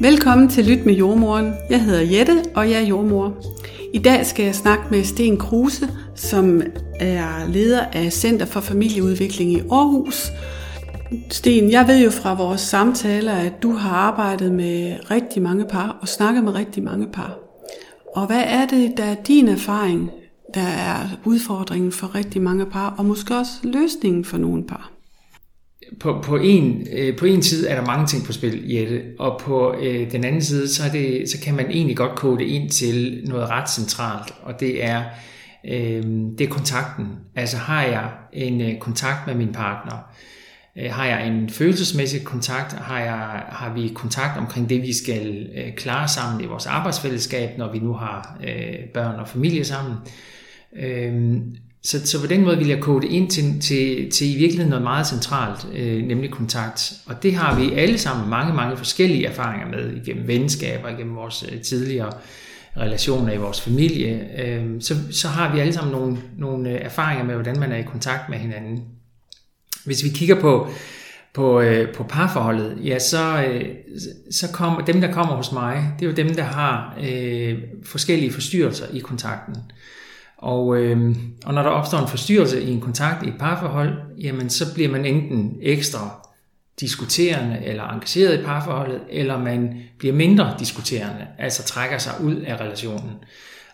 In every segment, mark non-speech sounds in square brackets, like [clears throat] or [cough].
Velkommen til Lyt med jordmoren. Jeg hedder Jette, og jeg er jordmor. I dag skal jeg snakke med Sten Kruse, som er leder af Center for Familieudvikling i Aarhus. Sten, jeg ved jo fra vores samtaler, at du har arbejdet med rigtig mange par og snakket med rigtig mange par. Og hvad er det, der er din erfaring, der er udfordringen for rigtig mange par, og måske også løsningen for nogle par? På, på, en, øh, på en side er der mange ting på spil, Jette, og på øh, den anden side, så, er det, så kan man egentlig godt kode det ind til noget ret centralt, og det er, øh, det er kontakten. Altså har jeg en øh, kontakt med min partner, øh, har jeg en følelsesmæssig kontakt, har, jeg, har vi kontakt omkring det, vi skal øh, klare sammen i vores arbejdsfællesskab, når vi nu har øh, børn og familie sammen, øh, så, så på den måde vil jeg kode ind til, til, til i virkeligheden noget meget centralt, øh, nemlig kontakt. Og det har vi alle sammen mange, mange forskellige erfaringer med, igennem venskaber, igennem vores øh, tidligere relationer i vores familie. Øh, så, så har vi alle sammen nogle, nogle øh, erfaringer med, hvordan man er i kontakt med hinanden. Hvis vi kigger på, på, øh, på parforholdet, ja, så, øh, så kommer dem, der kommer hos mig, det er jo dem, der har øh, forskellige forstyrrelser i kontakten. Og, øh, og når der opstår en forstyrrelse i en kontakt i et parforhold, jamen så bliver man enten ekstra diskuterende eller engageret i parforholdet, eller man bliver mindre diskuterende, altså trækker sig ud af relationen.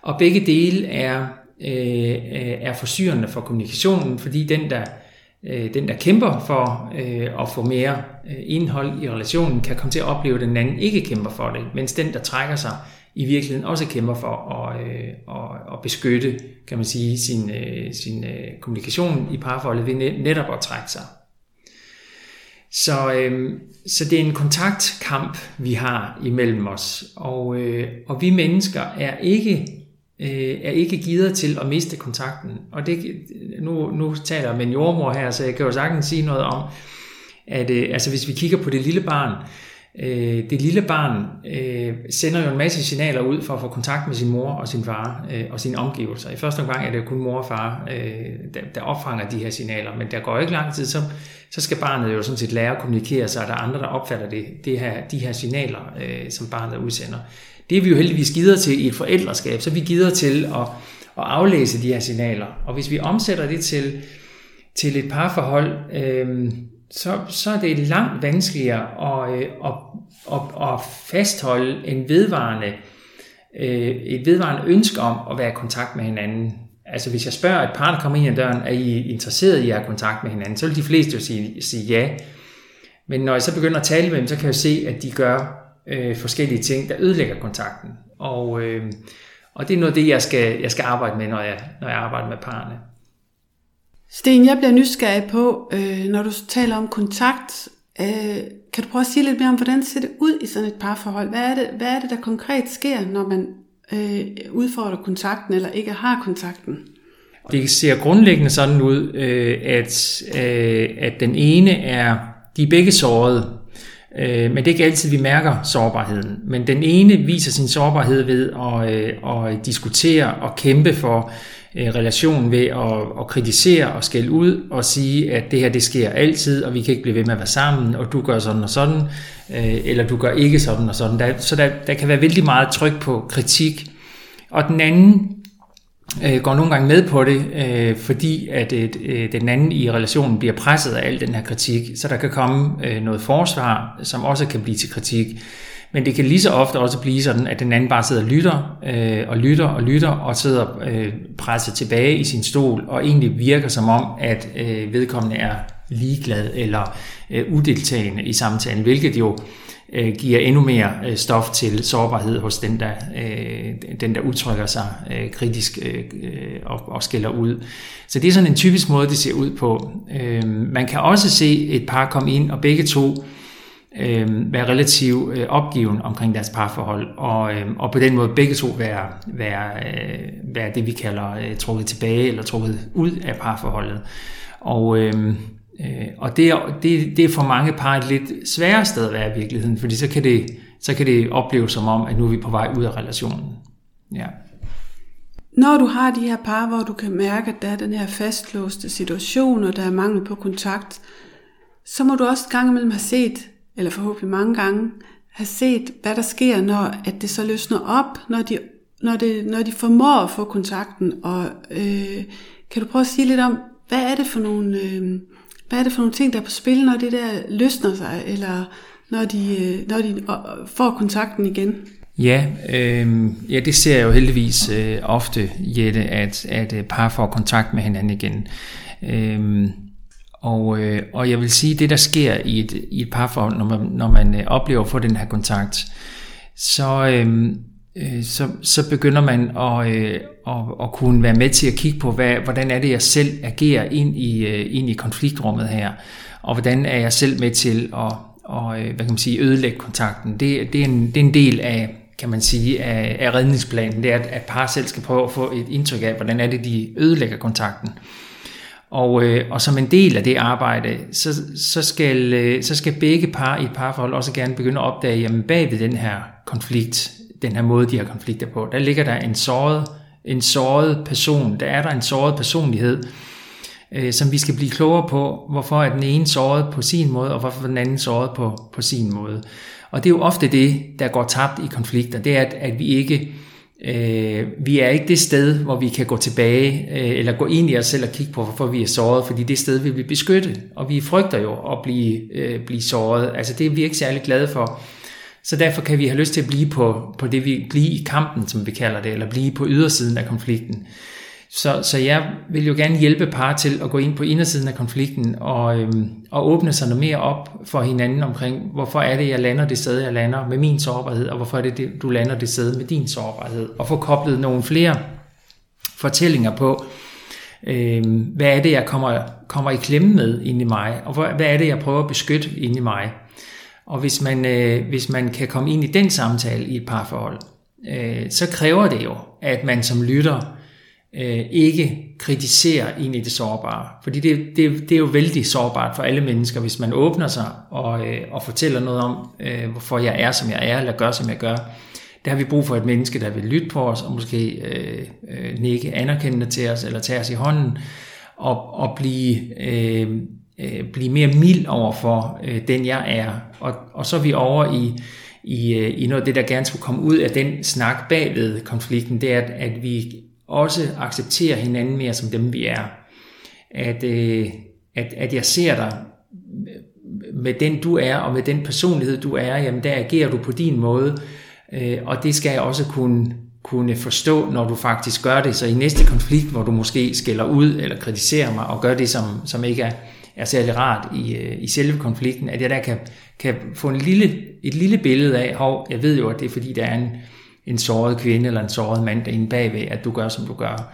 Og begge dele er, øh, er forstyrrende for kommunikationen, fordi den, der, øh, den, der kæmper for øh, at få mere øh, indhold i relationen, kan komme til at opleve, at den anden ikke kæmper for det, mens den, der trækker sig, i virkeligheden også kæmper for at, øh, at, at beskytte kan man sige, sin, øh, sin øh, kommunikation i parforholdet ved netop at trække sig. Så, øh, så det er en kontaktkamp, vi har imellem os, og, øh, og vi mennesker er ikke øh, er ikke givet til at miste kontakten. Og det, nu, nu taler jeg med en jordmor her, så jeg kan jo sagtens sige noget om, at øh, altså hvis vi kigger på det lille barn, øh, det lille barn øh, sender jo en masse signaler ud for at få kontakt med sin mor og sin far øh, og sine omgivelser. I første omgang er det kun mor og far, øh, der, der opfanger de her signaler, men der går ikke lang tid, så, så skal barnet jo sådan set lære at kommunikere sig, og der er andre, der opfatter det, det her, de her signaler, øh, som barnet udsender. Det er vi jo heldigvis gider til i et forældreskab, så vi gider til at, at aflæse de her signaler. Og hvis vi omsætter det til, til et parforhold, øh, så, så er det langt vanskeligere at, øh, at, at, at fastholde en vedvarende, øh, et vedvarende ønske om at være i kontakt med hinanden. Altså hvis jeg spørger et par, der kommer ind ad døren, er I interesseret i at have kontakt med hinanden, så vil de fleste jo sige, sige ja. Men når jeg så begynder at tale med dem, så kan jeg se, at de gør øh, forskellige ting, der ødelægger kontakten. Og, øh, og det er noget af det, jeg skal, jeg skal arbejde med, når jeg, når jeg arbejder med parerne. Sten, jeg bliver nysgerrig på, øh, når du taler om kontakt. Øh, kan du prøve at sige lidt mere om, hvordan ser det ud i sådan et parforhold? Hvad er det, hvad er det der konkret sker, når man øh, udfordrer kontakten eller ikke har kontakten? Det ser grundlæggende sådan ud, øh, at, øh, at den ene er, de er begge sårede, øh, men det er ikke altid, vi mærker sårbarheden. Men den ene viser sin sårbarhed ved at, øh, at diskutere og kæmpe for øh, Øh, relation ved at, at kritisere og skælde ud og sige, at det her det sker altid, og vi kan ikke blive ved med at være sammen, og du gør sådan og sådan, øh, eller du gør ikke sådan og sådan. Der, så der, der kan være vældig meget tryk på kritik. Og den anden øh, går nogle gange med på det, øh, fordi at et, øh, den anden i relationen bliver presset af al den her kritik, så der kan komme øh, noget forsvar, som også kan blive til kritik. Men det kan lige så ofte også blive sådan, at den anden bare sidder og lytter, øh, og lytter og lytter, og sidder øh, presset tilbage i sin stol, og egentlig virker som om, at øh, vedkommende er ligeglad eller øh, udeltagende i samtalen, hvilket jo øh, giver endnu mere øh, stof til sårbarhed hos den, der, øh, den, der udtrykker sig øh, kritisk øh, øh og, og skiller ud. Så det er sådan en typisk måde, det ser ud på. Øh, man kan også se et par komme ind, og begge to øh, være relativt øh, opgiven omkring deres parforhold, og, øh, og på den måde begge to være, være, øh, være det, vi kalder øh, trukket tilbage eller trukket ud af parforholdet. Og, øh, øh, og det, er, det, det er for mange par et lidt sværere sted at være i virkeligheden, fordi så kan det, så kan det opleves som om, at nu er vi på vej ud af relationen. Ja. Når du har de her par, hvor du kan mærke, at der er den her fastlåste situation, og der er mangel på kontakt, så må du også gang imellem have set eller forhåbentlig mange gange, have set, hvad der sker, når at det så løsner op, når de, når det, når de formår at få kontakten. Og øh, kan du prøve at sige lidt om, hvad er det for nogle, øh, hvad er det for nogle ting, der er på spil, når det der løsner sig, eller når de, øh, når de får kontakten igen? Ja, øh, ja, det ser jeg jo heldigvis øh, ofte, Jette, at, at øh, par får kontakt med hinanden igen. Øh, og, øh, og jeg vil sige, det der sker i et, i et parforhold, når man, når man øh, oplever at få den her kontakt, så, øh, øh, så, så begynder man at, øh, at, at kunne være med til at kigge på, hvad, hvordan er det, jeg selv agerer ind i, øh, ind i konfliktrummet her, og hvordan er jeg selv med til at og, øh, hvad kan man sige, ødelægge kontakten. Det, det, er en, det er en del af, kan man sige, af, af redningsplanen. Det er, at, at par selv skal prøve at få et indtryk af, hvordan er det, de ødelægger kontakten. Og, øh, og som en del af det arbejde, så, så, skal, øh, så skal begge par i et parforhold også gerne begynde at opdage, jamen bag ved den her konflikt, den her måde, de har konflikter på, der ligger der en såret, en såret person, der er der en såret personlighed, øh, som vi skal blive klogere på, hvorfor er den ene såret på sin måde, og hvorfor den anden såret på, på sin måde. Og det er jo ofte det, der går tabt i konflikter, det er, at, at vi ikke øh, vi er ikke det sted, hvor vi kan gå tilbage, øh, eller gå ind i os selv og kigge på, hvorfor vi er såret, fordi det sted vil vi beskytte, og vi frygter jo at blive, øh, blive såret. Altså det er vi ikke særlig glade for. Så derfor kan vi have lyst til at blive på, på det, vi blive i kampen, som vi kalder det, eller blive på ydersiden af konflikten. Så, så jeg vil jo gerne hjælpe par til at gå ind på indersiden af konflikten og, øhm, og åbne sig noget mere op for hinanden omkring, hvorfor er det, jeg lander det sted, jeg lander med min sårbarhed, og hvorfor er det, du lander det sted med din sårbarhed. Og få koblet nogle flere fortællinger på, øhm, hvad er det, jeg kommer, kommer i klemme med inde i mig, og hvad er det, jeg prøver at beskytte inde i mig. Og hvis man, øh, hvis man kan komme ind i den samtale i et parforhold, øh, så kræver det jo, at man som lytter øh, ikke kritisere ind i det sårbare. Fordi det, det, det er jo vældig sårbart for alle mennesker, hvis man åbner sig og, øh, og fortæller noget om, øh, hvorfor jeg er, som jeg er, eller gør, som jeg gør. Der har vi brug for et menneske, der vil lytte på os, og måske øh, øh, nikke anerkendende til os, eller tage os i hånden, og, og blive, øh, øh, blive mere mild over for øh, den, jeg er. Og, og så er vi over i, i, øh, i noget af det, der gerne skulle komme ud af den snak bagved konflikten, det er, at, at vi også acceptere hinanden mere som dem, vi er. At, øh, at, at jeg ser dig med den, du er, og med den personlighed, du er, jamen der agerer du på din måde, øh, og det skal jeg også kunne, kunne forstå, når du faktisk gør det. Så i næste konflikt, hvor du måske skælder ud eller kritiserer mig, og gør det, som, som ikke er, er særlig rart i, øh, i selve konflikten, at jeg der kan, kan få en lille, et lille billede af, hov, jeg ved jo, at det er fordi, der er en, en såret kvinde eller en såret mand derinde bagved, at du gør, som du gør.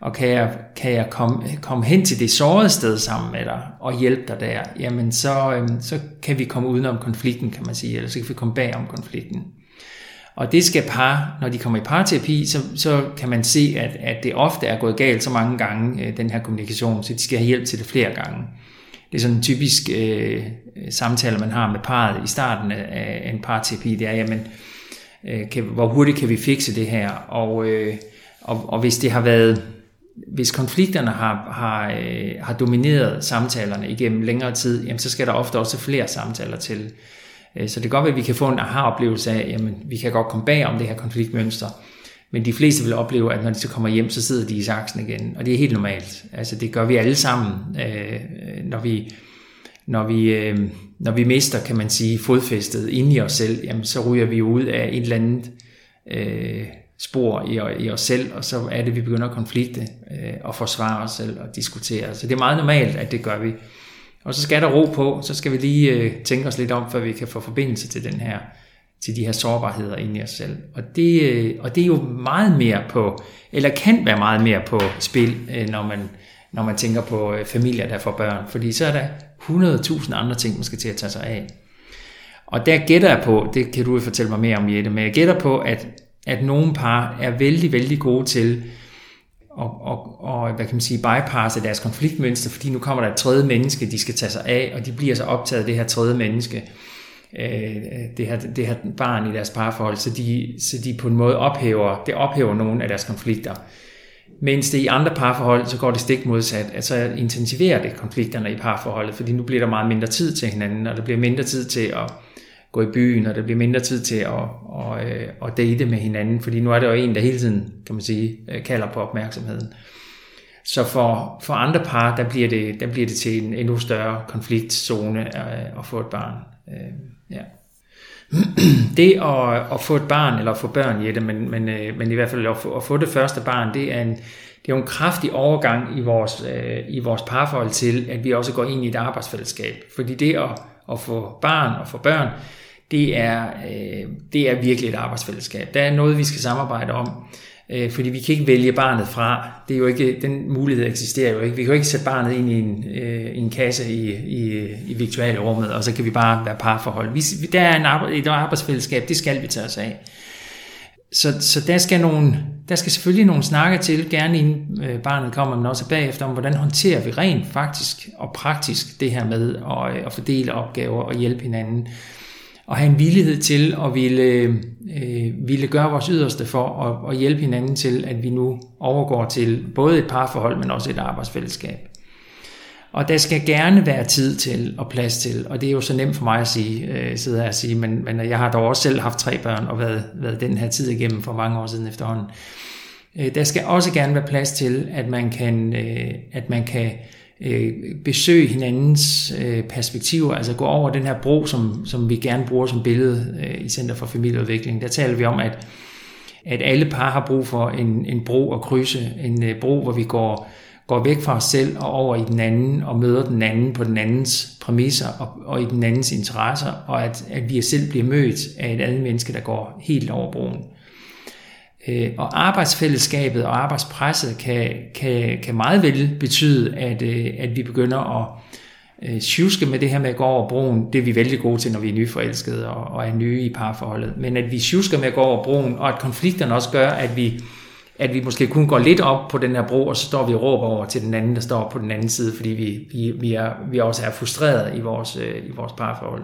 Og kan jeg, kan jeg komme, komme hen til det sårede sted sammen med dig og hjælpe dig der, jamen så, øhm, så kan vi komme udenom konflikten, kan man sige, eller så kan vi komme bag om konflikten. Og det skal par, når de kommer i parterapi, så, så kan man se, at, at det ofte er gået galt så mange gange, øh, den her kommunikation, så de skal have hjælp til det flere gange. Det er sådan en typisk øh, samtale, man har med parret i starten af en parterapi, det er, jamen, øh, Øh, kan, hvor hurtigt kan vi fikse det her, og, øh, og, og hvis det har været, hvis konflikterne har, har, øh, har domineret samtalerne igennem længere tid, jamen, så skal der ofte også flere samtaler til. Øh, så det kan godt være, at vi kan få en aha-oplevelse af, jamen, vi kan godt komme bag om det her konfliktmønster, men de fleste vil opleve, at når de så kommer hjem, så sidder de i saksen igen, og det er helt normalt. Altså det gør vi alle sammen, øh, når vi når vi, øh, når vi mister, kan man sige, fodfæstet inde i os selv, jamen, så ryger vi ud af et eller andet øh, spor i, i os selv, og så er det, vi begynder at konflikte øh, og forsvare os selv og diskutere. Så det er meget normalt, at det gør vi. Og så skal der ro på, så skal vi lige øh, tænke os lidt om, før vi kan få forbindelse til den her til de her sårbarheder inde i os selv. Og det, øh, og det er jo meget mere på, eller kan være meget mere på spil, øh, når man, når man tænker på øh, familier, der får børn. Fordi så er der 100.000 andre ting, man skal til at tage sig af. Og der gætter jeg på, det kan du fortælle mig mere om, Jette, men jeg gætter på, at, at nogle par er vældig, vældig gode til at, og, og, hvad kan man sige, bypasse deres konfliktmønster, fordi nu kommer der et tredje menneske, de skal tage sig af, og de bliver så optaget af det her tredje menneske, øh, det, her, det her barn i deres parforhold, så de, så de på en måde ophæver, det ophæver nogle af deres konflikter. Mens det i andre parforhold, så går det stik modsat. Altså intensiverer det konflikterne i parforholdet, fordi nu bliver der meget mindre tid til hinanden, og der bliver mindre tid til at gå i byen, og der bliver mindre tid til at, at, at, at date med hinanden, fordi nu er der jo en, der hele tiden, kan man sige, øh, kalder på opmærksomheden. Så for, for andre par, der bliver, det, der bliver det til en endnu større konfliktzone at, at få et barn. Ja. [clears throat] Det at, at få et barn, eller at få børn, Jette, men, men, øh, men i hvert fald at få, at få det første barn, det er en, det er jo en kraftig overgang i vores, øh, i vores parforhold til, at vi også går ind i et arbejdsfællesskab. Fordi det at, at få barn og få børn, det er, øh, det er virkelig et arbejdsfællesskab. Der er noget, vi skal samarbejde om, øh, fordi vi kan ikke vælge barnet fra. Det er jo ikke, den mulighed eksisterer jo ikke. Vi kan jo ikke sætte barnet ind i en, øh, i en kasse i, i, i virtuelle rummet, og så kan vi bare være parforhold. Vi, der er en, et arbejdsfællesskab, det skal vi tage os af. Så, så der, skal nogle, der skal selvfølgelig nogle snakke til, gerne inden øh, barnet kommer, men også bagefter, om hvordan håndterer vi rent faktisk og praktisk det her med at, øh, at fordele opgaver og hjælpe hinanden. Og have en villighed til at ville, øh, ville gøre vores yderste for at, at hjælpe hinanden til, at vi nu overgår til både et parforhold, men også et arbejdsfællesskab. Og der skal gerne være tid til og plads til, og det er jo så nemt for mig at sige, øh, sidde her og sige, men, men jeg har dog også selv haft tre børn og været, været den her tid igennem for mange år siden efterhånden. Øh, der skal også gerne være plads til, at man kan, øh, at man kan øh, Øh, besøge hinandens øh, perspektiver, altså gå over den her bro, som, som vi gerne bruger som billede øh, i Center for Familieudvikling. Der taler vi om, at, at alle par har brug for en, en bro at krydse, en øh, bro, hvor vi går går væk fra os selv og over i den anden og møder den anden på den andens præmisser og, og i den andens interesser, og at, at vi selv bliver mødt af et andet menneske, der går helt over broen. Øh, og arbejdsfællesskabet og arbejdspresset kan, kan, kan meget vel betyde, at, øh, at vi begynder at øh, tjuske med det her med at gå over broen. Det er vi vældig gode til, når vi er nyforelskede og, og er nye i parforholdet. Men at vi tjusker med at gå over broen, og at konflikterne også gør, at vi at vi måske kun går lidt op på den her bro, og så står vi og råber over til den anden, der står på den anden side, fordi vi, vi, vi, er, vi også er frustreret i vores, øh, i vores parforhold.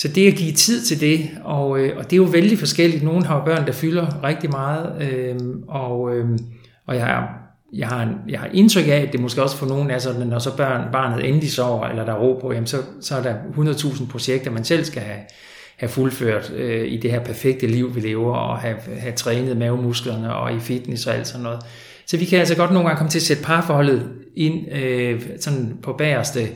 Så det at give tid til det, og, øh, og det er jo vældig forskelligt. Nogle har børn, der fylder rigtig meget, øh, og, øh, og jeg har, jeg, har, en, jeg har indtryk af, at det måske også for nogen er sådan, at når så børn, barnet endelig sover, eller der er ro på, jamen så, så er der 100.000 projekter, man selv skal have, have fuldført øh, i det her perfekte liv, vi lever, og have, have trænet mavemusklerne og i fitness og alt sådan noget. Så vi kan altså godt nogle gange komme til at sætte parforholdet ind øh, sådan på bagerste,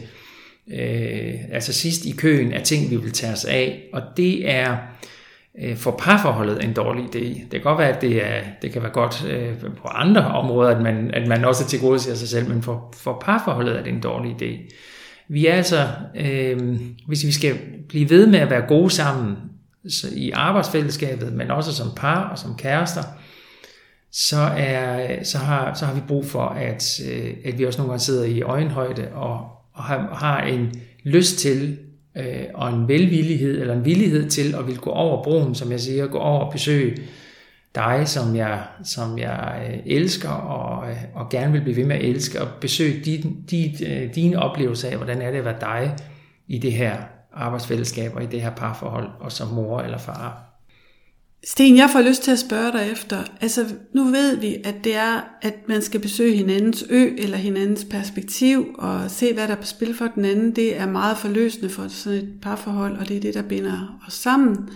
øh, altså sidst i køen af ting, vi vil tage os af. Og det er øh, for parforholdet en dårlig idé. Det kan godt være, at det, er, det kan være godt øh, på andre områder, at man, at man også tilgodeser sig selv, men for, for parforholdet er det en dårlig idé. Vi er altså, øh, hvis vi skal blive ved med at være gode sammen så i arbejdsfællesskabet, men også som par og som kærester, så, er, så, har, så har vi brug for, at, øh, at vi også nogle gange sidder i øjenhøjde og, og har, har en lyst til øh, og en velvillighed eller en villighed til at vil gå over broen, som jeg siger, gå over og besøge dig, som jeg, som jeg øh, elsker og, øh, og gerne vil blive ved med at elske, og besøge din, din, øh, dine oplevelser af, hvordan er det at være dig i det her arbejdsfællesskab og i det her parforhold, og som mor eller far. Sten, jeg får lyst til at spørge dig efter, altså nu ved vi, at det er, at man skal besøge hinandens ø eller hinandens perspektiv og se, hvad der er på spil for den anden. Det er meget forløsende for sådan et parforhold, og det er det, der binder os sammen.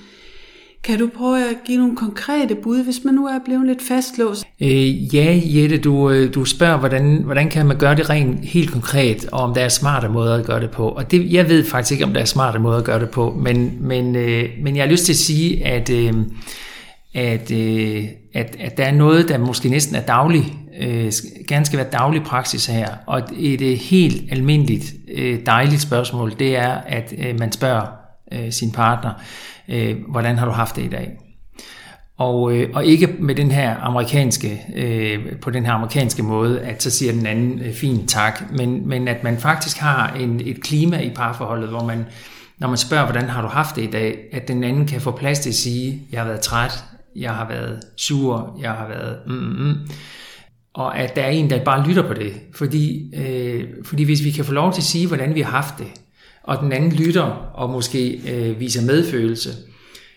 Kan du prøve at give nogle konkrete bud, hvis man nu er blevet lidt fastlåst? Øh, ja, Jette, du, øh, du spørger, hvordan, hvordan kan man gøre det rent helt konkret, og om der er smarte måder at gøre det på. Og det, jeg ved faktisk ikke, om der er smarte måder at gøre det på, men, men, øh, men jeg har lyst til at sige, at, øh, at, øh, at, at der er noget, der måske næsten er daglig, øh, gerne skal være daglig praksis her. Og et, øh, helt almindeligt øh, dejligt spørgsmål, det er, at øh, man spørger øh, sin partner, øh, hvordan har du haft det i dag? Og, øh, og ikke med den her amerikanske, øh, på den her amerikanske måde, at så siger den anden øh, fint tak, men, men at man faktisk har en, et klima i parforholdet, hvor man, når man spørger, hvordan har du haft det i dag, at den anden kan få plads til at sige, jeg har været træt, jeg har været sur, jeg har været mm, mm, mm. og at der er en, der bare lytter på det. Fordi, øh, fordi hvis vi kan få lov til at sige, hvordan vi har haft det, og den anden lytter og måske øh, viser medfølelse,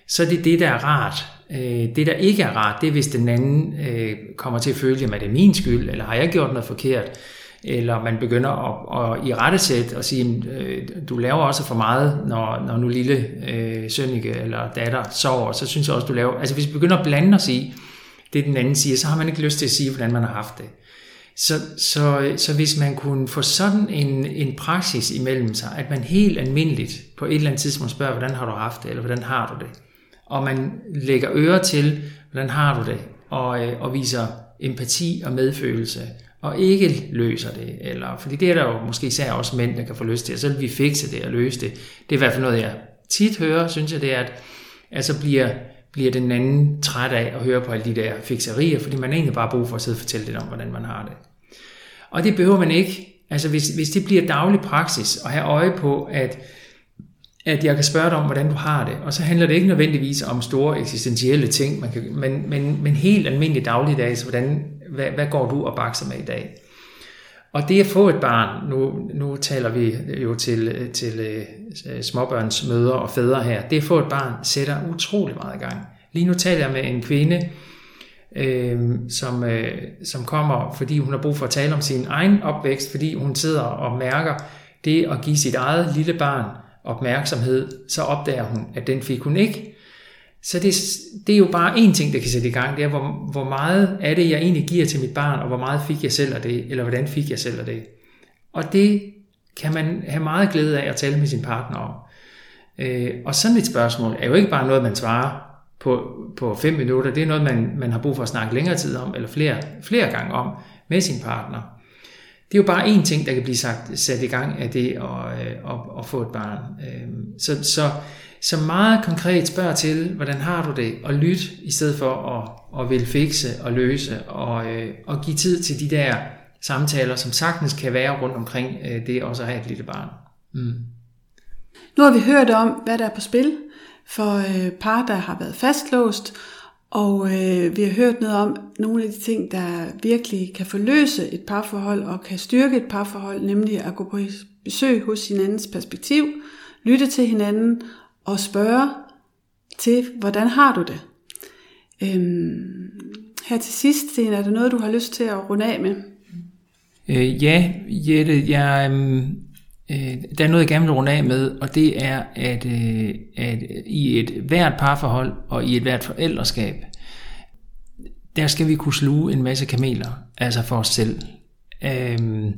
så er det det, der er rart. Øh, det, der ikke er rart, det er, hvis den anden øh, kommer til at føle, at det er min skyld, eller har jeg gjort noget forkert. eller man begynder at, at i rettesæt og sige, øh, du laver også for meget, når, når nu lille øh, sønnike eller datter sover, så synes jeg også, du laver... Altså hvis vi begynder at blande os i det, den anden siger, så har man ikke lyst til at sige, hvordan man har haft det. Så, så, så hvis man kunne få sådan en, en praksis imellem sig, at man helt almindeligt på et eller andet tidspunkt spørger, hvordan har du haft det, eller hvordan har du det, og man lægger øre til, hvordan har du det, og, øh, og viser empati og medfølelse, og ikke løser det, eller, fordi det er der jo måske især også mænd, der kan få lyst til, og så vil vi fikse det og løse det. Det er i hvert fald noget, jeg tit hører, synes jeg, det er, at, at så bliver, bliver den anden træt af at høre på alle de der fikserier, fordi man egentlig bare brug for at sidde og fortælle lidt om, hvordan man har det. Og det behøver man ikke. Altså hvis, hvis det bliver daglig praksis, at have øje på, at at jeg kan spørge dig om, hvordan du har det. Og så handler det ikke nødvendigvis om store eksistentielle ting, man kan, men, men, men helt almindelige dagligdags, hvordan, hvad, hvad går du og bakser med i dag? Og det at få et barn, nu, nu taler vi jo til, til uh, småbørns mødre og fædre her, det at få et barn sætter utrolig meget i gang. Lige nu taler jeg med en kvinde, øh, som, øh, som kommer, fordi hun har brug for at tale om sin egen opvækst, fordi hun sidder og mærker det at give sit eget lille barn opmærksomhed, så opdager hun, at den fik hun ikke. Så det, det er jo bare en ting, der kan sætte i gang, det er, hvor, hvor meget er det, jeg egentlig giver til mit barn, og hvor meget fik jeg selv af det, eller hvordan fik jeg selv af det. Og det kan man have meget glæde af at tale med sin partner om. Øh, og sådan et spørgsmål er jo ikke bare noget, man svarer på, på fem minutter, det er noget, man, man har brug for at snakke længere tid om, eller flere, flere gange om med sin partner. Det er jo bare én ting, der kan blive sagt, sat i gang af det at, øh, at, at få et barn. Øhm, så, så, så meget konkret spørg til, hvordan har du det, og lyt i stedet for at, at vil fikse og løse, og, øh, og give tid til de der samtaler, som sagtens kan være rundt omkring øh, det også at have et lille barn. Mm. Nu har vi hørt om, hvad der er på spil for øh, par, der har været fastlåst, og øh, vi har hørt noget om nogle af de ting, der virkelig kan forløse et parforhold og kan styrke et parforhold, nemlig at gå på besøg hos hinandens perspektiv, lytte til hinanden og spørge til, hvordan har du det? Øhm, her til sidst, Sten, er der noget, du har lyst til at runde af med? Øh, ja, Jette, jeg, øhm, øh, der er noget, jeg gerne vil runde af med, og det er, at, øh, at i et hvert parforhold og i et hvert forældreskab, der skal vi kunne sluge en masse kameler, altså for os selv. Øhm,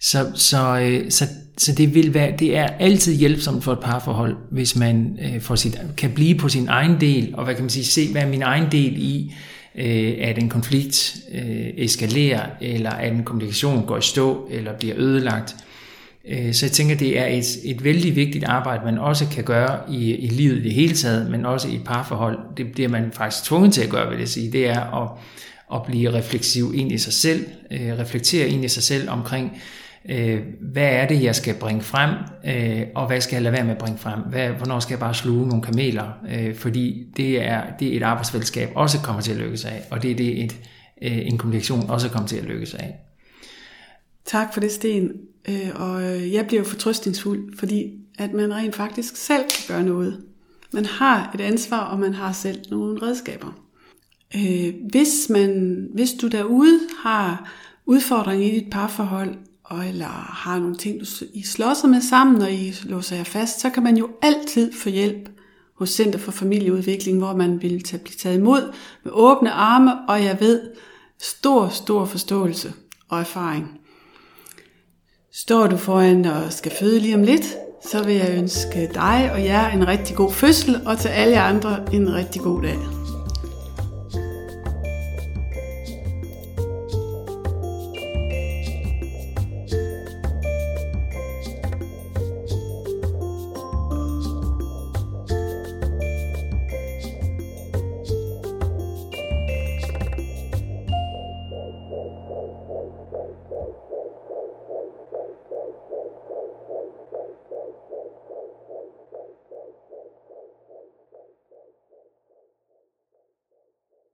så, så, øh, så, så det vil være, det er altid hjælpsomt for et parforhold, hvis man øh, for sit, kan blive på sin egen del, og hvad kan man sige, se, hvad er min egen del i, øh, at en konflikt øh, eskalerer, eller at en kommunikation går i stå, eller bliver ødelagt. Øh, så jeg tænker, det er et, et vældig vigtigt arbejde, man også kan gøre i, i livet i det hele taget, men også i et parforhold. Det bliver man faktisk tvunget til at gøre, vil jeg sige. Det er at, at blive refleksiv ind i sig selv, øh, reflektere ind i sig selv omkring, øh, hvad er det, jeg skal bringe frem, øh, og hvad skal jeg lade være med at bringe frem? Hvad, hvornår skal jeg bare sluge nogle kameler? Øh, fordi det er, det er et arbejdsfællesskab også kommer til at lykkes af, og det er det, et, en kommunikation også kommer til at lykkes af. Tak for det, Sten. Øh, og øh, jeg bliver jo fortrøstningsfuld, fordi at man rent faktisk selv kan gøre noget. Man har et ansvar, og man har selv nogle redskaber. Øh, hvis, man, hvis du derude har udfordringer i dit parforhold, og eller har nogle ting, du I slås med sammen, og I låser jer fast, så kan man jo altid få hjælp hos Center for Familieudvikling, hvor man vil tage, blive taget imod med åbne arme, og jeg ved, stor, stor forståelse og erfaring. Står du foran og skal føde lige om lidt, så vil jeg ønske dig og jer en rigtig god fødsel, og til alle andre en rigtig god dag.